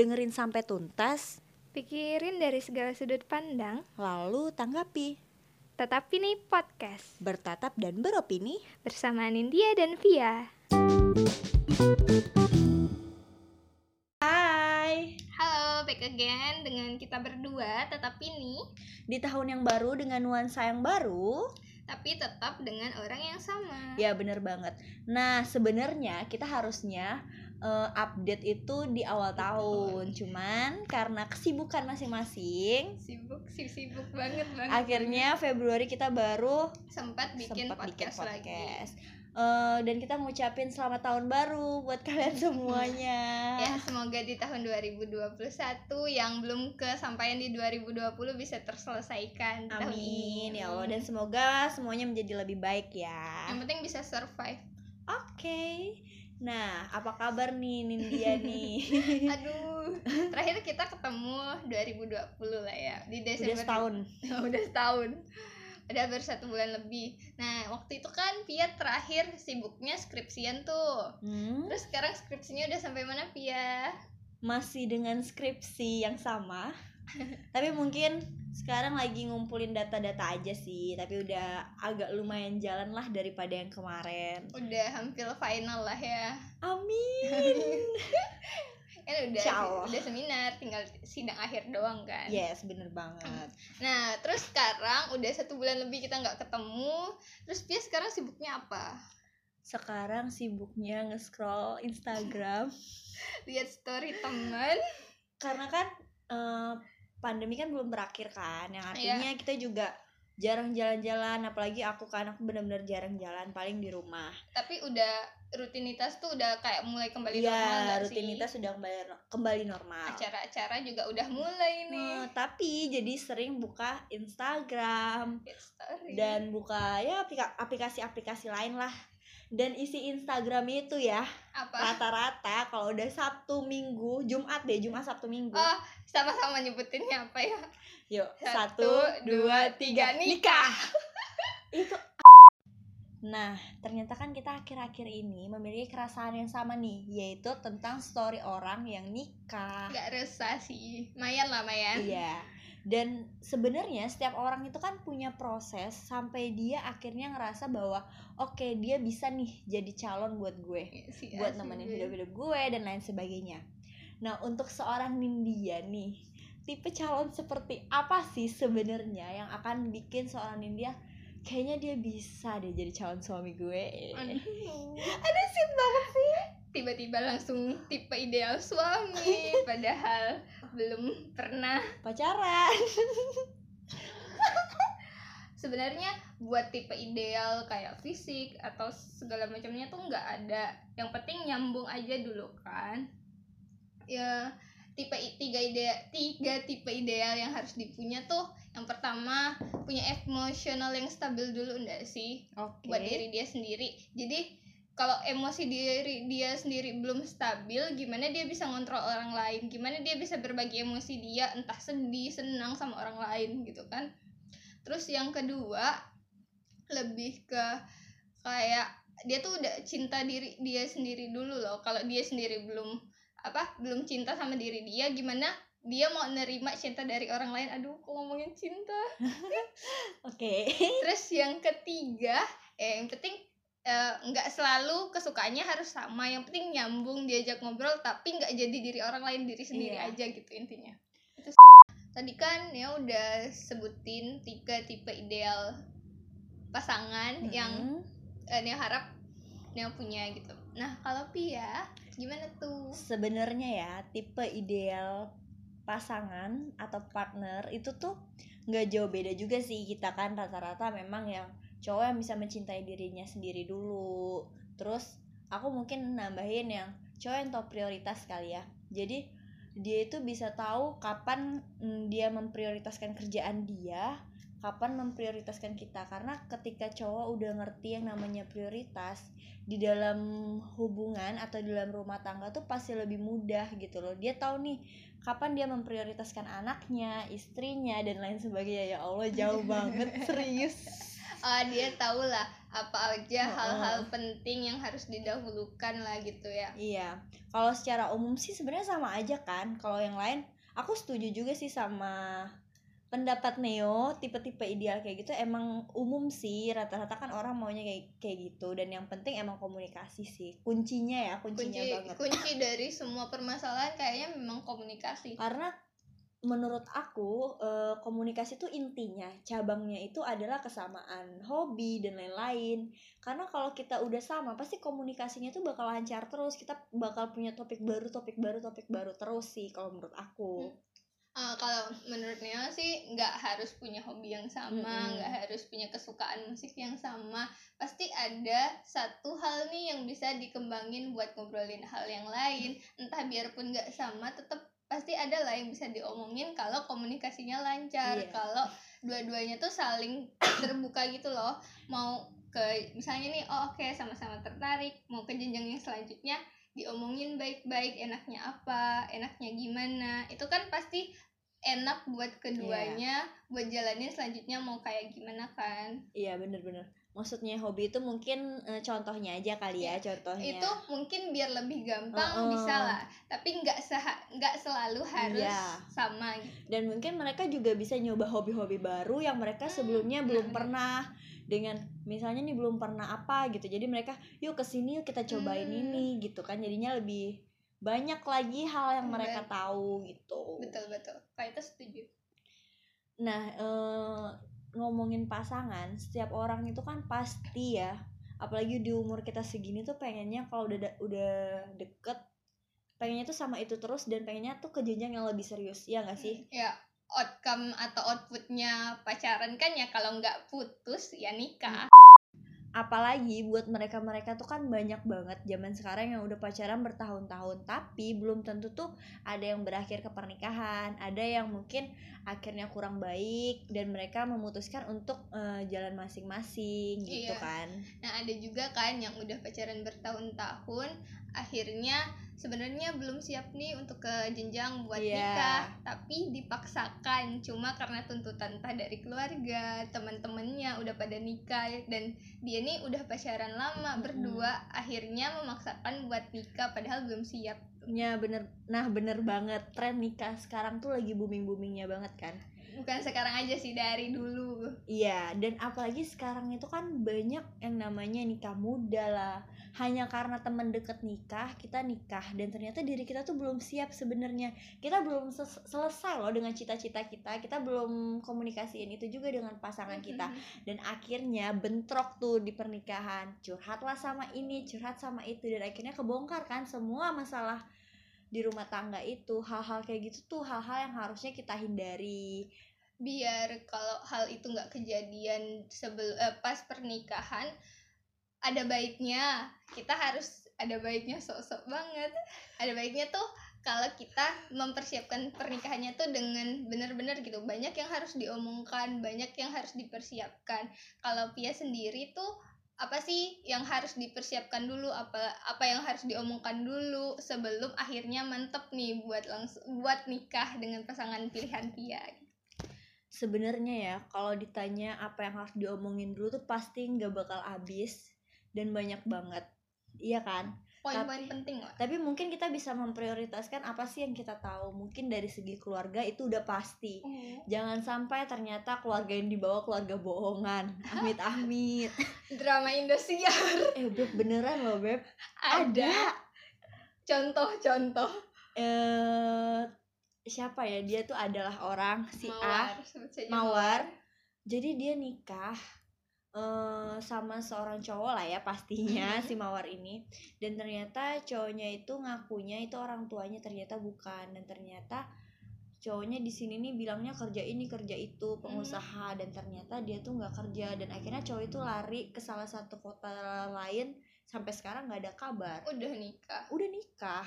Dengerin sampai tuntas, Pikirin dari segala sudut pandang, lalu tanggapi. tetapi nih podcast Bertatap dan beropini. bersama Nindya dan Via. Hai, Halo, back again dengan kita berdua, tetapi nih, di tahun yang baru dengan nuansa yang baru. tapi tetap dengan orang yang sama. Ya bener banget. Nah sebenarnya kita harusnya eh, update itu di awal tahun, cuman karena kesibukan masing-masing, Sibuk, sih sibuk banget banget. akhirnya Februari kita baru sempat bikin sempat bikin podcast, lagi. podcast. Eh, dan kita ngucapin selamat tahun baru buat kalian semuanya. Ya, semoga di tahun 2021 yang belum kesampaian di 2020 bisa terselesaikan tahun Amin ini. ya Allah dan semoga semuanya menjadi lebih baik ya. Yang penting bisa survive. Oke. Nah, apa kabar nih Nindya nih? Aduh, terakhir kita ketemu 2020 lah ya di Desember. Udah setahun. Udah setahun. Udah baru satu bulan lebih. Nah, waktu itu kan Pia terakhir sibuknya skripsian tuh. Hmm, Terus sekarang skripsinya udah sampai mana Pia? masih dengan skripsi yang sama. Tapi mungkin sekarang lagi ngumpulin data-data aja sih, tapi udah agak lumayan jalan lah daripada yang kemarin. Udah hampir final lah ya. Amin. Kan udah udah seminar, tinggal sidang akhir doang kan. yes, bener banget. Nah, terus sekarang udah satu bulan lebih kita nggak ketemu. Terus Pia sekarang sibuknya apa? Sekarang sibuknya nge-scroll Instagram Lihat story temen. karena kan eh, pandemi kan belum berakhir kan, yang Iya. artinya kita juga jarang jalan-jalan, apalagi aku kan aku bener-bener jarang jalan, paling di rumah. Tapi udah rutinitas tuh udah kayak mulai kembali normal Iya, nggak rutinitas sih? sudah kembali kembali normal. Acara-acara juga udah mulai nih. Eh, tapi jadi sering buka Instagram story. dan buka ya aplika- aplikasi-aplikasi lain lah. Dan isi Instagram itu ya rata-rata kalau udah Sabtu Minggu, Jumat deh, Jumat Sabtu Minggu. Oh, sama-sama nyebutinnya apa ya? Yuk, satu, satu, dua, tiga, nikah. itu Nah, ternyata kan kita akhir-akhir ini memiliki kerasaan yang sama nih, yaitu tentang story orang yang nikah. Gak resah sih. Mayan lah, Mayan. Iya. Dan sebenarnya setiap orang itu kan punya proses sampai dia akhirnya ngerasa bahwa oke dia bisa nih jadi calon buat gue, Iya buat nemenin hidup-hidup gue dan lain sebagainya. Nah, untuk seorang Nindya nih, tipe calon seperti apa sih sebenarnya yang akan bikin seorang Nindya kayaknya dia bisa deh jadi calon suami gue. Aduh. Ada sih banget sih. Tiba-tiba langsung tipe ideal suami, padahal belum pernah. Pacaran. Sebenarnya buat tipe ideal kayak fisik atau segala macamnya tuh nggak ada. Yang penting nyambung aja dulu kan. Ya tipe tiga ide tiga tipe ideal yang harus dipunya tuh yang pertama punya emosional yang stabil dulu enggak sih Oke. buat diri dia sendiri jadi kalau emosi diri dia sendiri belum stabil gimana dia bisa ngontrol orang lain? Gimana dia bisa berbagi emosi dia entah sedih senang sama orang lain gitu kan? Terus yang kedua lebih ke kayak dia tuh udah cinta diri dia sendiri dulu loh. Kalau dia sendiri belum apa belum cinta sama diri dia gimana dia mau nerima cinta dari orang lain? Aduh kok ngomongin cinta? Oke. Terus yang ketiga, eh, yang penting eh, nggak selalu kesukaannya harus sama. Yang penting nyambung diajak ngobrol, tapi nggak jadi diri orang lain diri sendiri Iya. aja gitu intinya. Itu tadi kan ya udah sebutin tiga tipe ideal pasangan yang Mm-mm. eh, yang harap yang punya gitu. Nah kalau Pia gimana tuh? sebenarnya ya tipe ideal pasangan atau partner itu tuh nggak jauh beda juga sih kita kan rata-rata memang yang cowok yang bisa mencintai dirinya sendiri dulu. Terus aku mungkin nambahin yang cowok yang tahu prioritas kali ya. Jadi dia itu bisa tahu kapan mm, dia memprioritaskan kerjaan dia kapan memprioritaskan kita. Karena ketika cowok udah ngerti yang namanya prioritas di dalam hubungan atau di dalam rumah tangga tuh pasti lebih mudah gitu loh. Dia tahu nih kapan dia memprioritaskan anaknya istrinya dan lain sebagainya. Ya Allah jauh banget serius Ah dia tahu lah apa aja hal-hal penting yang harus didahulukan lah gitu ya Iya, kalau secara umum sih sebenarnya sama aja kan. Kalau yang lain, aku setuju juga sih sama pendapat Neo. Tipe-tipe ideal kayak gitu emang umum sih. Rata-rata kan orang maunya kayak kayak gitu. Dan yang penting emang komunikasi sih. Kuncinya ya, kuncinya kunci banget. kunci dari semua permasalahan kayaknya memang komunikasi Karena menurut aku eh, komunikasi itu intinya, cabangnya itu adalah kesamaan hobi dan lain-lain. Karena kalau kita udah sama, pasti komunikasinya tuh bakal lancar terus. Kita bakal punya topik baru, topik baru, topik baru terus sih kalau menurut aku. Ah, kalau menurut Neo sih nggak harus punya hobi yang sama, nggak harus punya kesukaan musik yang sama. Pasti ada satu hal nih yang bisa dikembangin buat ngobrolin hal yang lain. Entah biarpun nggak sama, tetap pasti ada lah yang bisa diomongin kalau komunikasinya lancar. Iya. Kalau dua-duanya tuh saling terbuka gitu loh. Mau ke misalnya nih, oh oke sama-sama tertarik, mau ke jenjang yang selanjutnya diomongin baik-baik enaknya apa enaknya gimana itu kan pasti enak buat keduanya buat jalanin selanjutnya mau kayak gimana kan Iya bener-bener. Maksudnya hobi itu mungkin eh, contohnya aja kali ya, contohnya. itu mungkin biar lebih gampang Heeh. bisa lah tapi nggak seha- nggak selalu harus Iya. sama gitu Dan mungkin mereka juga bisa nyoba hobi-hobi baru yang mereka Hmm, sebelumnya belum benar-benar. pernah dengan misalnya nih belum pernah apa gitu. Jadi mereka yuk ke sini yuk kita cobain Hmm. ini gitu kan. Jadinya lebih banyak lagi hal yang Hmm, mereka tahu gitu. betul betul kayak itu setuju Nah, eh, ngomongin pasangan, setiap orang itu kan pasti ya, apalagi di umur kita segini tuh pengennya kalau udah da- udah deket, pengennya tuh sama itu terus dan pengennya tuh ke jenjang yang lebih serius, ya nggak sih? ya outcome atau outputnya pacaran kan ya kalau nggak putus ya nikah Apalagi buat mereka-mereka tuh kan banyak banget zaman sekarang yang udah pacaran bertahun-tahun, tapi belum tentu tuh ada yang berakhir ke pernikahan, ada yang mungkin akhirnya kurang baik dan mereka memutuskan untuk eh, jalan masing-masing gitu Iya. kan. Nah, ada juga kan yang udah pacaran bertahun-tahun, akhirnya sebenarnya belum siap nih untuk ke jenjang buat Iya. nikah, tapi dipaksakan cuma karena tuntutan entah dari keluarga, teman-temannya udah pada nikah dan dia nih udah pacaran lama Mm-mm. berdua, akhirnya memaksakan buat nikah padahal belum siap. Ya bener, nah bener banget tren nikah sekarang tuh lagi booming boomingnya banget kan. Bukan sekarang aja sih dari dulu. Iya, dan apalagi sekarang itu kan banyak yang namanya nikah muda lah. Hanya karena temen deket nikah, kita nikah dan ternyata diri kita tuh belum siap sebenarnya. Kita belum selesai loh dengan cita-cita kita. Kita belum komunikasiin itu juga dengan pasangan kita. Dan akhirnya bentrok tuh di pernikahan. Curhatlah sama ini, curhat sama itu dan akhirnya kebongkar kan semua masalah di rumah tangga itu. Hal-hal kayak gitu tuh hal-hal yang harusnya kita hindari. Biar kalau hal itu nggak kejadian sebelum pas pernikahan ada baiknya. Kita harus ada baiknya sok-sok banget. Ada baiknya tuh kalau kita mempersiapkan pernikahannya tuh dengan benar-benar gitu. Banyak yang harus diomongkan banyak yang harus dipersiapkan. Kalau Pia sendiri tuh apa sih yang harus dipersiapkan dulu? Apa apa yang harus diomongkan dulu sebelum akhirnya mantep nih buat langsung buat nikah dengan pasangan pilihan Pia Sebenarnya ya, kalau ditanya apa yang harus diomongin dulu tuh pasti nggak bakal habis dan banyak banget. Iya kan? poin-poin penting lah Tapi mungkin kita bisa memprioritaskan apa sih yang kita tahu. Mungkin dari segi keluarga itu udah pasti. Jangan sampai ternyata keluarga yang dibawa keluarga bohongan. Amit amit. drama Indosiar eh Beb beneran loh Beb. ada contoh-contoh Eh siapa ya? Dia tuh adalah orang si A. Mawar sebut saja Mawar. Jadi dia nikah eh sama seorang cowok lah ya pastinya si Mawar ini. Dan ternyata cowoknya itu ngakunya itu orang tuanya ternyata bukan. Dan ternyata cowoknya di sini nih bilangnya kerja ini kerja itu pengusaha. Dan ternyata dia tuh nggak kerja. Dan akhirnya cowok itu lari ke salah satu kota lain. Sampai sekarang nggak ada kabar. Udah nikah. Udah nikah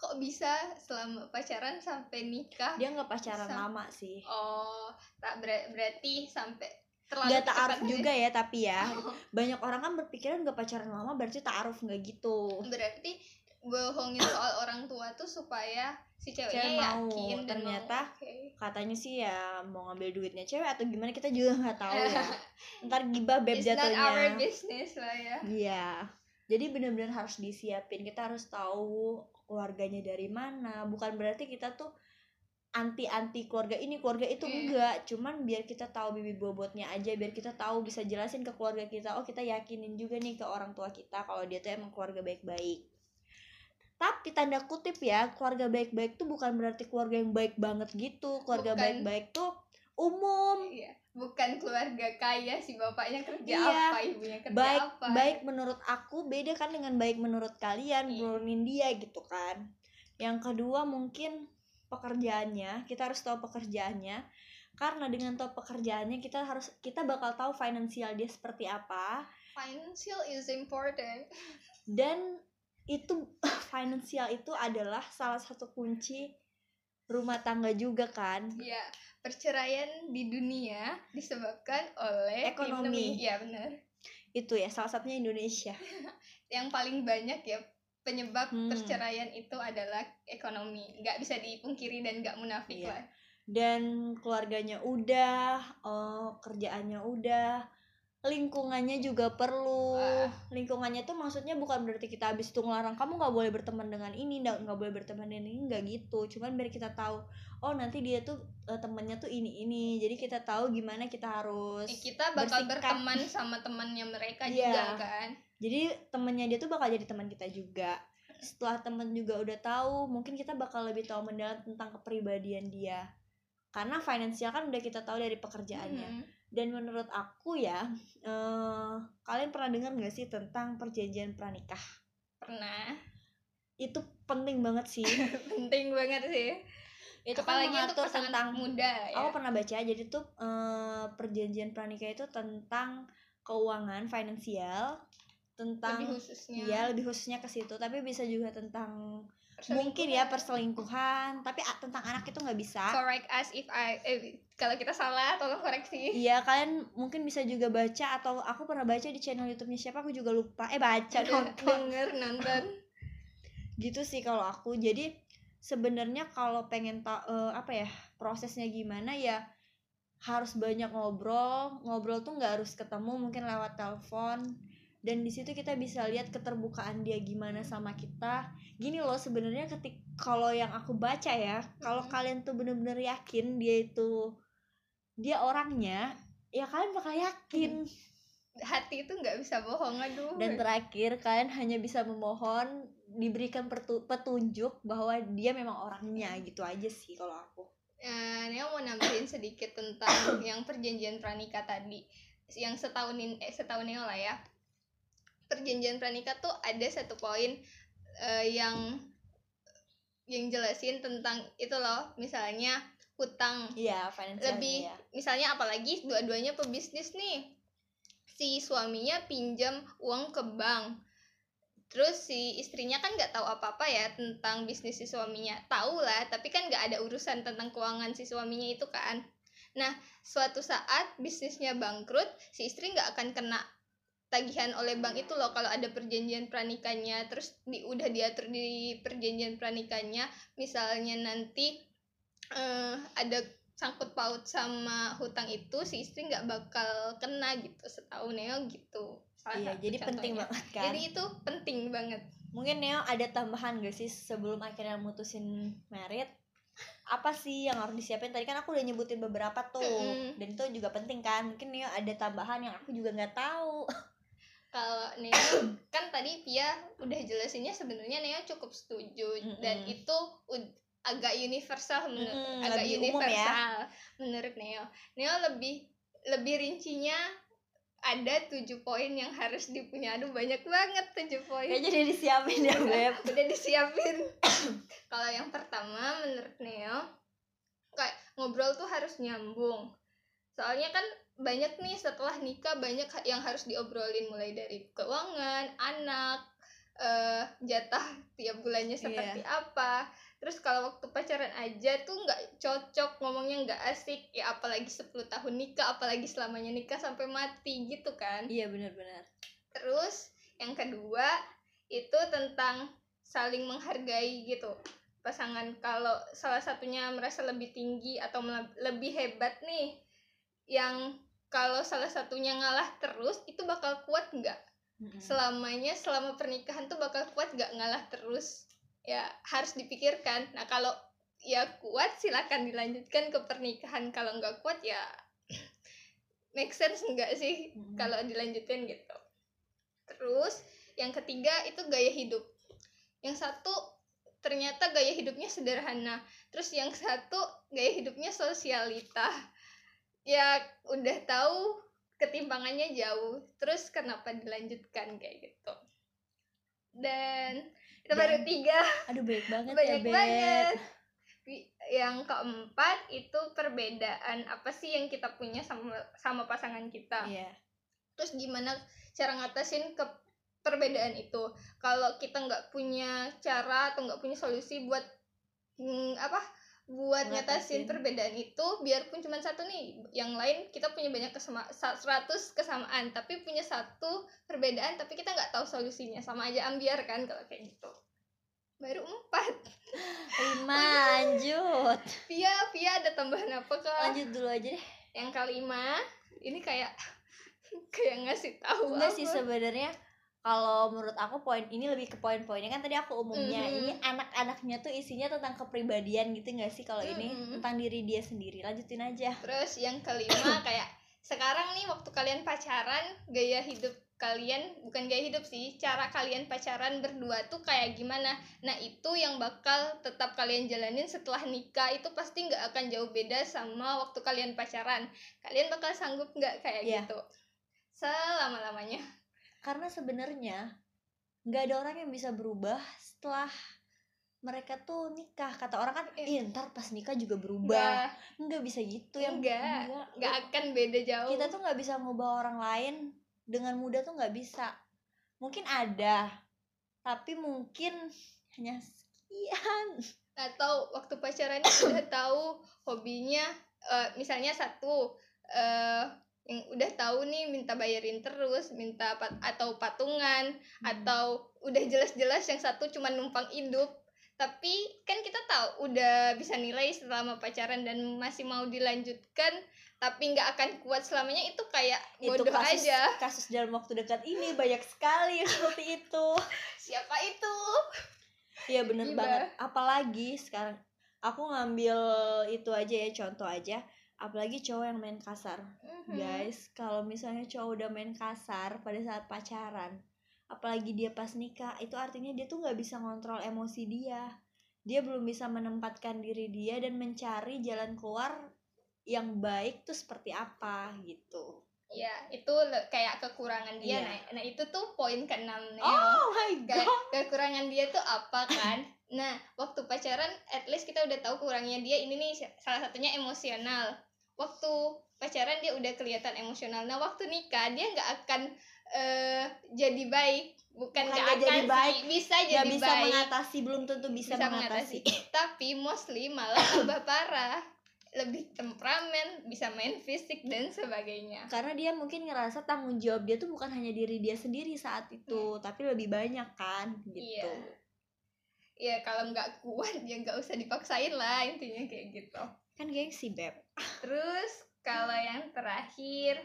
kok bisa selama pacaran sampai nikah? Dia nggak pacaran Sam- lama sih. Oh tak ber- berarti sampai terlalu nggak cepat taaruf aja. juga ya? tapi ya. Oh, banyak orang kan berpikiran nggak pacaran lama berarti taaruf nggak gitu. Berarti bohongin soal orang tua tuh supaya si ceweknya Cewek mau, yakin dan ternyata mau, oke. katanya sih ya mau ngambil duitnya cewek atau gimana kita juga nggak tahu ya. Ntar gibah beb It's not our jatuhnya. business lah ya. Iya jadi benar-benar harus disiapin. Kita harus tahu keluarganya dari mana. Bukan berarti kita tuh anti anti keluarga ini keluarga itu Iya. enggak. Cuman biar kita tahu bibit bobotnya aja biar kita tahu bisa jelasin ke keluarga kita oh kita yakinin juga nih ke orang tua kita kalau dia tuh emang keluarga baik-baik. Tapi tanda kutip ya keluarga baik-baik tuh bukan berarti keluarga yang baik banget gitu. Keluarga Bukan. baik-baik tuh umum. Iya, bukan keluarga kaya si bapaknya kerja Iya. apa, ibunya kerja baik apa. baik menurut aku beda kan dengan baik menurut kalian Iya. nurunin dia gitu kan yang kedua mungkin pekerjaannya kita harus tahu pekerjaannya karena dengan tahu pekerjaannya kita harus kita bakal tahu finansial dia seperti apa Financial is important. dan itu finansial itu adalah salah satu kunci rumah tangga juga kan Ya, perceraian di dunia disebabkan oleh Ekonomi. Iya benar. itu ya salah satunya Indonesia Yang paling banyak ya penyebab Hmm. perceraian itu adalah ekonomi. Nggak bisa dipungkiri dan nggak munafik Iya. lah. dan keluarganya udah oh, kerjaannya udah lingkungannya juga perlu Wah. lingkungannya tuh maksudnya bukan berarti kita habis itu ngelarang kamu nggak boleh berteman dengan ini nggak nggak boleh berteman dengan ini nggak gitu cuman biar kita tahu oh nanti dia tuh eh, temennya tuh ini ini jadi kita tahu gimana kita harus Eh, kita bakal bersikap. berteman sama temannya mereka juga kan. jadi temennya dia tuh bakal jadi teman kita juga setelah temen juga udah tahu mungkin kita bakal lebih tahu mendalam tentang kepribadian dia karena finansial kan udah kita tahu dari pekerjaannya Hmm. Dan menurut aku ya eh, kalian pernah dengar nggak sih tentang perjanjian pranikah Pernah. itu penting banget sih Penting banget sih. itu Apalagi mengatur pasangan tentang muda ya. aku pernah baca jadi tuh eh, perjanjian pranikah itu tentang keuangan finansial tentang lebih khususnya. ya lebih khususnya ke situ tapi bisa juga tentang mungkin ya perselingkuhan. tapi tentang anak itu nggak bisa. Correct us if I eh, kalau kita salah tolong koreksi. Iya kalian mungkin bisa juga baca atau aku pernah baca di channel YouTube-nya siapa aku juga lupa. Eh baca nonton denger nonton. Gitu sih kalau aku. Jadi sebenarnya kalau pengen ta eh, apa ya prosesnya gimana ya harus banyak ngobrol. Ngobrol tuh nggak harus ketemu mungkin lewat telepon dan di situ kita bisa lihat keterbukaan dia gimana sama kita. Gini loh sebenarnya ketik kalau yang aku baca ya kalau Mhm. kalian tuh bener-bener yakin dia itu dia orangnya ya kalian bakal yakin. Hati itu nggak bisa bohong aduh. Dan terakhir kalian hanya bisa memohon diberikan petunjuk bahwa dia memang orangnya gitu aja sih kalau aku. Eh, Neo mau nambahin sedikit tentang yang perjanjian pranikah tadi. Yang setahunin eh setahun Neo lah ya perjanjian pranikah tuh ada satu poin eh, yang yang jelasin tentang itu loh. Misalnya hutang. Financialnya lebih ya. misalnya apalagi dua-duanya pebisnis nih. Si suaminya pinjam uang ke bank. Terus si istrinya kan nggak tahu apa-apa ya tentang bisnis si suaminya. Tahu lah tapi kan nggak ada urusan tentang keuangan si suaminya itu kan. Nah suatu saat bisnisnya bangkrut si istri nggak akan kena tagihan oleh bank itu loh kalau ada perjanjian pranikahnya terus di udah diatur di perjanjian pranikahnya misalnya nanti eh, ada sangkut paut sama hutang itu si istri nggak bakal kena gitu setahu Neo gitu. Salah iya jadi penting contohnya. banget kan? Jadi itu penting banget. Mungkin Neo ada tambahan gak sih sebelum akhirnya mutusin merit? Apa sih yang harus disiapin? Tadi kan aku udah nyebutin beberapa tuh Mm-mm. dan itu juga penting kan? Mungkin Neo ada tambahan yang aku juga nggak tahu kalau Neo kan tadi Pia udah jelasinnya sebenarnya Neo cukup setuju dan Mm-mm. itu ud- agak universal menurut Mm-mm, agak ya. universal menurut Neo. Neo lebih lebih rincinya ada tujuh poin yang harus dipunya. Aduh banyak banget tujuh poin. Kayaknya jadi disiapin ya beb. udah disiapin. Kalau yang pertama menurut Neo kayak ngobrol tuh harus nyambung. Soalnya kan banyak nih setelah nikah banyak yang harus diobrolin mulai dari keuangan anak eh jatah tiap bulannya Iya. seperti apa. Terus kalau waktu pacaran aja tuh nggak cocok ngomongnya nggak asik ya apalagi 10 tahun nikah apalagi selamanya nikah sampai mati gitu kan. Iya benar-benar Terus yang kedua itu tentang saling menghargai gitu. Pasangan kalau salah satunya merasa lebih tinggi atau lebih hebat nih yang kalau salah satunya ngalah terus itu bakal kuat nggak? Mm-mm. selamanya selama pernikahan tuh bakal kuat nggak ngalah terus? Ya harus dipikirkan. Nah kalau ya kuat silakan dilanjutkan ke pernikahan. Kalau nggak kuat ya make sense nggak sih Mm-mm. kalau dilanjutin gitu? Terus yang ketiga itu gaya hidup. Yang satu ternyata gaya hidupnya sederhana. Terus yang satu gaya hidupnya sosialita ya udah tahu ketimpangannya jauh. Terus kenapa dilanjutkan kayak gitu. Dan itu baru tiga. aduh baik banget banyak ya banget. Yang keempat itu perbedaan apa sih yang kita punya sama sama pasangan kita? Iya. Terus gimana cara ngatasin ke perbedaan itu? Kalau kita nggak punya cara atau nggak punya solusi buat hmm, apa buat Ngatasin. perbedaan itu biarpun cuma satu nih yang lain kita punya banyak kesama 100 kesamaan tapi punya satu perbedaan tapi kita nggak tahu solusinya. Sama aja ambiar kan kalau kayak gitu. Baru empat. Lima lanjut. Via Via ada tambahan apa kak? Lanjut dulu aja deh. Yang kelima ini kayak kayak ngasih tahu enggak sih sebenarnya kalau menurut aku poin ini lebih ke poin-poinnya. Kan tadi aku umumnya Mhm. ini anak-anaknya tuh isinya tentang kepribadian gitu nggak sih? Kalau ini Mhm. tentang diri dia sendiri. Lanjutin aja. Terus yang kelima kayak sekarang nih waktu kalian pacaran gaya hidup kalian bukan gaya hidup sih cara kalian pacaran berdua tuh kayak gimana? Nah itu yang bakal tetap kalian jalanin setelah nikah itu pasti nggak akan jauh beda sama waktu kalian pacaran. Kalian bakal sanggup nggak kayak Iya. gitu? Selama lamanya karena sebenarnya nggak ada orang yang bisa berubah setelah mereka tuh nikah. Kata orang kan ih ntar pas nikah juga berubah. Nggak. Bisa gitu yang Nggak. enggak. nggak akan beda jauh. kita tuh nggak bisa ngubah orang lain dengan mudah tuh nggak bisa. Mungkin ada tapi mungkin hanya sekian. Atau waktu pacarannya udah tahu hobinya eh, misalnya satu eh yang udah tahu nih minta bayarin terus minta pat atau patungan atau udah jelas-jelas yang satu cuma numpang hidup tapi kan kita tahu udah bisa nilai selama pacaran dan masih mau dilanjutkan tapi nggak akan kuat selamanya itu kayak itu bodoh kasus aja. kasus dalam waktu dekat ini banyak sekali seperti itu. Siapa itu? Iya bener Gila. banget. Apalagi sekarang aku ngambil itu aja ya contoh aja apalagi cowok yang main kasar. Mhm. guys kalau misalnya cowok udah main kasar pada saat pacaran apalagi dia pas nikah itu artinya dia tuh nggak bisa ngontrol emosi dia. Dia belum bisa menempatkan diri dia dan mencari jalan keluar yang baik tuh seperti apa gitu. Ya itu kayak kekurangan dia. Iya. nah, nah itu tuh poin keenam oh my Ke- kekurangan dia tuh apa kan? Nah waktu pacaran at least kita udah tahu kurangnya dia. Ini nih salah satunya emosional waktu pacaran dia udah kelihatan emosional. Nah waktu nikah dia nggak akan eh, jadi baik. Bukan nggak akan jadi baik, sih bisa jadi bisa baik. mengatasi belum tentu bisa, mengatasi, tapi mostly malah tambah parah. Lebih temperamen bisa main fisik dan sebagainya. Karena dia mungkin ngerasa tanggung jawab dia tuh bukan hanya diri dia sendiri saat itu tapi lebih banyak kan gitu. Iya. ya kalau nggak kuat ya nggak usah dipaksain lah intinya kayak gitu. Kan gengsi beb terus kalau yang terakhir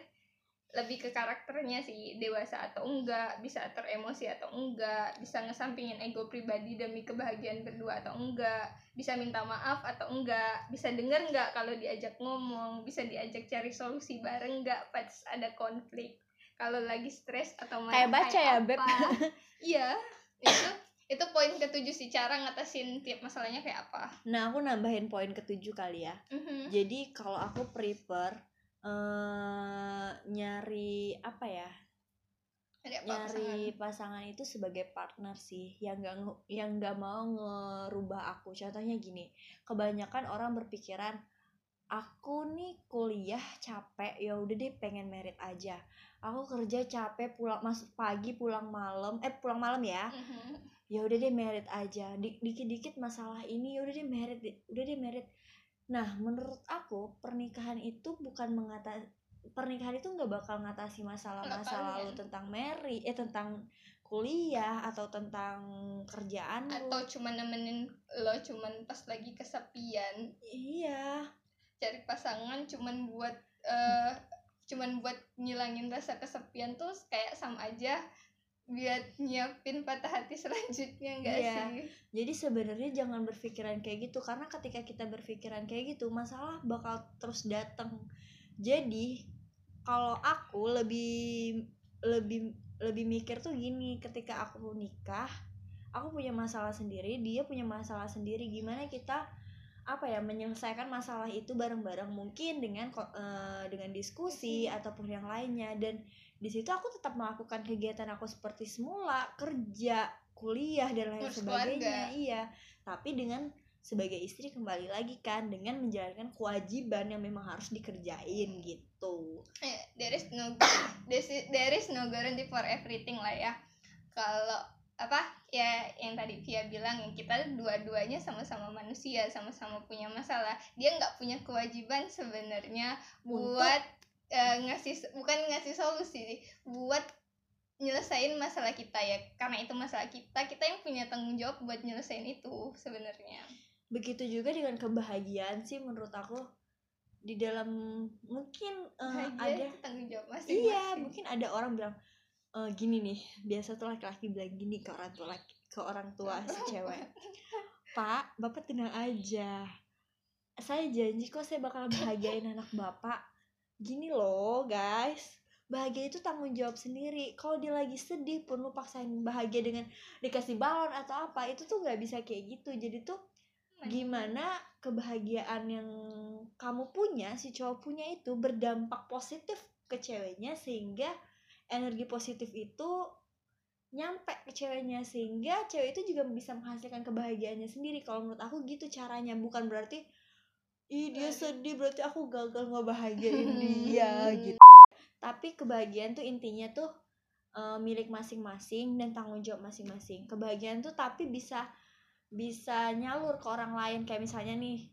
lebih ke karakternya sih dewasa atau enggak bisa teremosi atau enggak bisa ngesampingin ego pribadi demi kebahagiaan berdua atau enggak bisa minta maaf atau enggak bisa denger enggak kalau diajak ngomong bisa diajak cari solusi bareng enggak pas ada konflik kalau lagi stres atau marah Kayak baca ya, Beb. iya itu itu poin ketujuh sih cara ngatasin tiap masalahnya kayak apa. Nah aku nambahin poin ketujuh kali ya. Mhm. jadi kalau aku prefer eh nyari apa ya? Ada apa nyari pasangan? itu sebagai partner sih. Yang gak yang nggak mau ngerubah aku. Contohnya gini kebanyakan orang berpikiran aku nih kuliah capek ya udah deh pengen merit aja. Aku kerja capek pulang masuk pagi pulang malam eh pulang malam ya. Mhm. Ya udah deh merit aja. Di- dikit-dikit masalah ini ya udah deh merit udah deh merit. Nah menurut aku pernikahan itu bukan mengatasi pernikahan itu nggak bakal ngatasi masalah masa Kalian. lalu tentang Mary eh tentang kuliah atau tentang kerjaan lu. atau cuma nemenin lo cuman pas lagi kesepian. Iya. Cari pasangan cuman buat eh cuman buat ngilangin rasa kesepian tuh kayak sama aja buat nyiapin patah hati selanjutnya enggak Iya. sih? Jadi sebenarnya jangan berpikiran kayak gitu karena ketika kita berpikiran kayak gitu masalah bakal terus datang jadi kalau aku lebih lebih lebih mikir tuh gini ketika aku nikah aku punya masalah sendiri dia punya masalah sendiri. Gimana kita apa ya menyelesaikan masalah itu bareng-bareng? Mungkin dengan eh, dengan diskusi ataupun yang lainnya. Dan di situ aku tetap melakukan kegiatan aku seperti semula kerja kuliah dan lain Ngurus sebagainya. keluarga. iya. Tapi dengan sebagai istri kembali lagi kan dengan menjalankan kewajiban yang memang harus dikerjain gitu. Eh, there is no there is- no guarantee for everything lah ya. Kalau apa ya yang tadi Via bilang yang kita dua-duanya sama-sama manusia sama-sama punya masalah. Dia nggak punya kewajiban sebenarnya buat eh, ngasih bukan ngasih solusi sih, buat nyelesain masalah kita ya. Karena itu masalah kita kita yang punya tanggung jawab buat nyelesain itu sebenarnya. Begitu juga dengan kebahagiaan sih menurut aku. Di dalam mungkin Bahagia ada itu tanggung jawab masing-masing. Iya mungkin ada orang bilang "Eh, gini nih biasa tuh laki-laki bilang gini ke orang tua laki ke orang tua si cewek. Pak bapak tenang aja. Saya janji kok saya bakal bahagiain anak bapak gini loh guys. Bahagia itu tanggung jawab sendiri. Kalau dia lagi sedih pun lu paksain bahagia dengan dikasih balon atau apa itu tuh nggak bisa kayak gitu. Jadi tuh gimana kebahagiaan yang kamu punya si cowok punya itu berdampak positif ke ceweknya sehingga energi positif itu nyampe ke ceweknya. Sehingga cewek itu juga bisa menghasilkan kebahagiaannya sendiri. Kalau menurut aku gitu caranya. Bukan berarti ih dia sedih berarti aku gagal ngebahagiain dia gitu tapi kebahagiaan tuh intinya tuh eh, milik masing-masing dan tanggung jawab masing-masing kebahagiaan tuh tapi bisa bisa nyalur ke orang lain kayak misalnya nih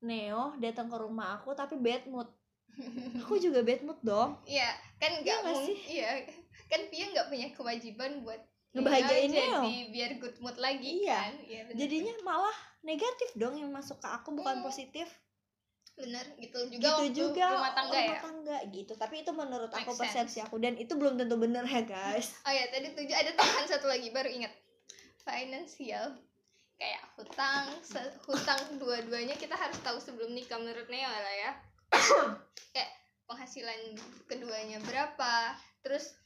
Neo datang ke rumah aku tapi bad mood aku juga bad mood dong Iya, kan Iya nggak mung- sih? Iya, kan Pia nggak punya kewajiban buat Ngebahagiain Neo Neo. jadi biar good mood lagi Iya. kan. Iya, bener, jadinya malah negatif dong yang masuk ke aku bukan Hmm. positif bener gitu juga gitu juga rumah tangga ya. tangga gitu tapi itu menurut Make aku sense. persepsi aku dan itu belum tentu bener ya guys Oh ya, tadi tujuh ada tambahan satu lagi baru ingat. Financial kayak hutang, hutang dua-duanya kita harus tahu sebelum nikah menurut Neo lah ya. kayak penghasilan keduanya berapa, terus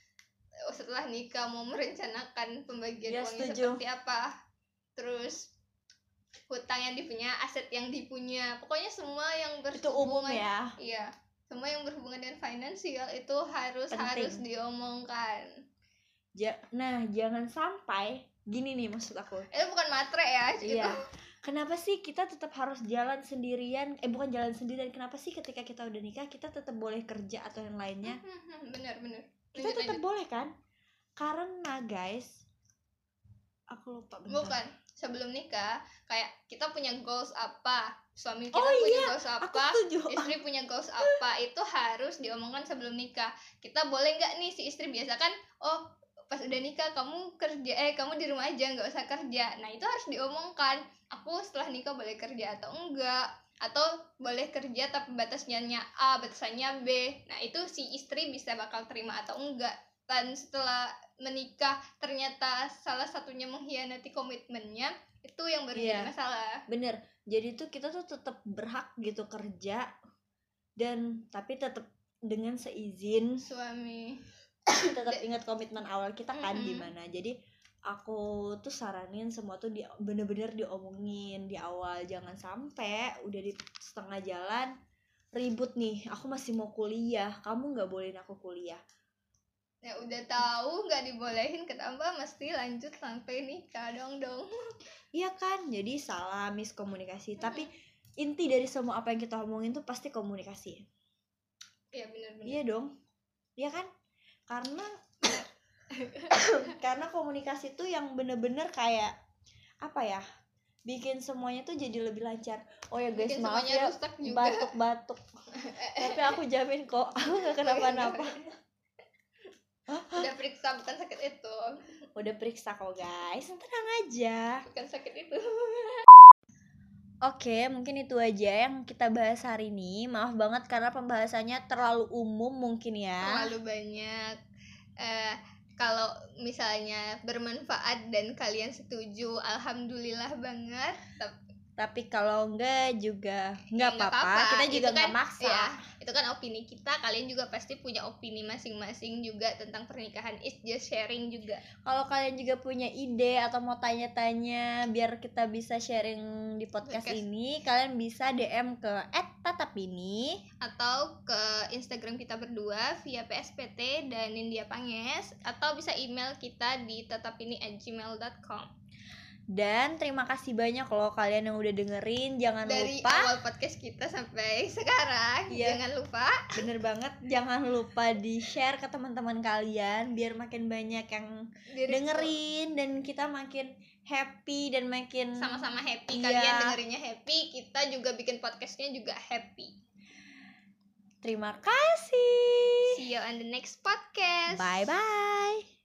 setelah nikah mau merencanakan pembagian Ya, uangnya setuju. seperti apa, terus hutang yang dipunya, aset yang dipunya, pokoknya semua yang itu umum berhubungan ya? Iya, semua yang berhubungan dengan finansial itu harus Penting. harus diomongkan. Ja- nah jangan sampai gini nih maksud aku. Itu bukan matre ya, iya. Kenapa sih kita tetap harus jalan sendirian? Eh bukan jalan sendirian. Kenapa sih ketika kita udah nikah kita tetap boleh kerja atau yang lainnya? Bener bener. kita tetap lanjut. boleh kan? Karena guys aku lupa bentar. Bukan sebelum nikah, kayak kita punya goals apa, suami kita Oh punya goals aku apa, istri punya goals apa, itu harus diomongkan sebelum nikah. Kita boleh nggak nih si istri biasa kan, oh pas udah nikah kamu kerja eh kamu di rumah aja nggak usah kerja. Nah itu harus diomongkan. Aku setelah nikah boleh kerja atau enggak atau boleh kerja tapi batasnya A batasannya B. Nah itu si istri bisa bakal terima atau enggak dan setelah menikah ternyata salah satunya mengkhianati komitmennya itu yang baru Iya. jadi masalah. Bener. Jadi tuh kita tuh tetap berhak gitu kerja dan tapi tetap dengan seizin suami. tetap ingat komitmen awal kita kan Mm-mm. gimana. Jadi aku tuh saranin semua tuh di bener-bener diomongin di awal. Jangan sampai udah di setengah jalan ribut nih. Aku masih mau kuliah. Kamu nggak bolehin aku kuliah ya udah tahu nggak dibolehin kenapa mesti lanjut sampai nikah dong dong. Iya kan? Jadi salah miskomunikasi. Tapi inti dari semua apa yang kita omongin tuh pasti komunikasi. Iya benar-benar iya dong. Iya kan? Karena karena komunikasi tuh yang bener-bener kayak apa ya bikin semuanya tuh jadi lebih lancar. Oh ya guys Bikin maaf ya. batuk-batuk. Tapi aku jamin kok aku nggak kenapa-napa udah periksa bukan sakit itu. Udah periksa kok guys. Tenang aja. Bukan sakit itu. Oke, mungkin itu aja yang kita bahas hari ini. Maaf banget karena pembahasannya terlalu umum mungkin ya. terlalu banyak. Eh kalau misalnya bermanfaat dan kalian setuju alhamdulillah banget. Tapi Tapi kalau enggak juga nggak nggak apa-apa. Kita Itu juga kan- nggak maksa. ya, itu kan opini kita kalian juga pasti punya opini masing-masing juga tentang pernikahan is just sharing juga Kalau kalian juga punya ide atau mau tanya-tanya biar kita bisa sharing di podcast, Podcast. ini, kalian bisa DM ke @tatapini. atau ke Instagram kita berdua via PSPT dan India Panges atau bisa email kita di tetapini@gmail.com Dan terima kasih banyak loh kalian yang udah dengerin. Jangan dari lupa. awal podcast kita sampai sekarang Iya. jangan lupa. Bener banget. Jangan lupa di share ke teman-teman kalian biar makin banyak yang diri- dengerin dan kita makin happy dan makin sama-sama happy. Iya. kalian dengerinnya happy kita juga bikin podcastnya juga happy. Terima kasih. See you on the next podcast. Bye bye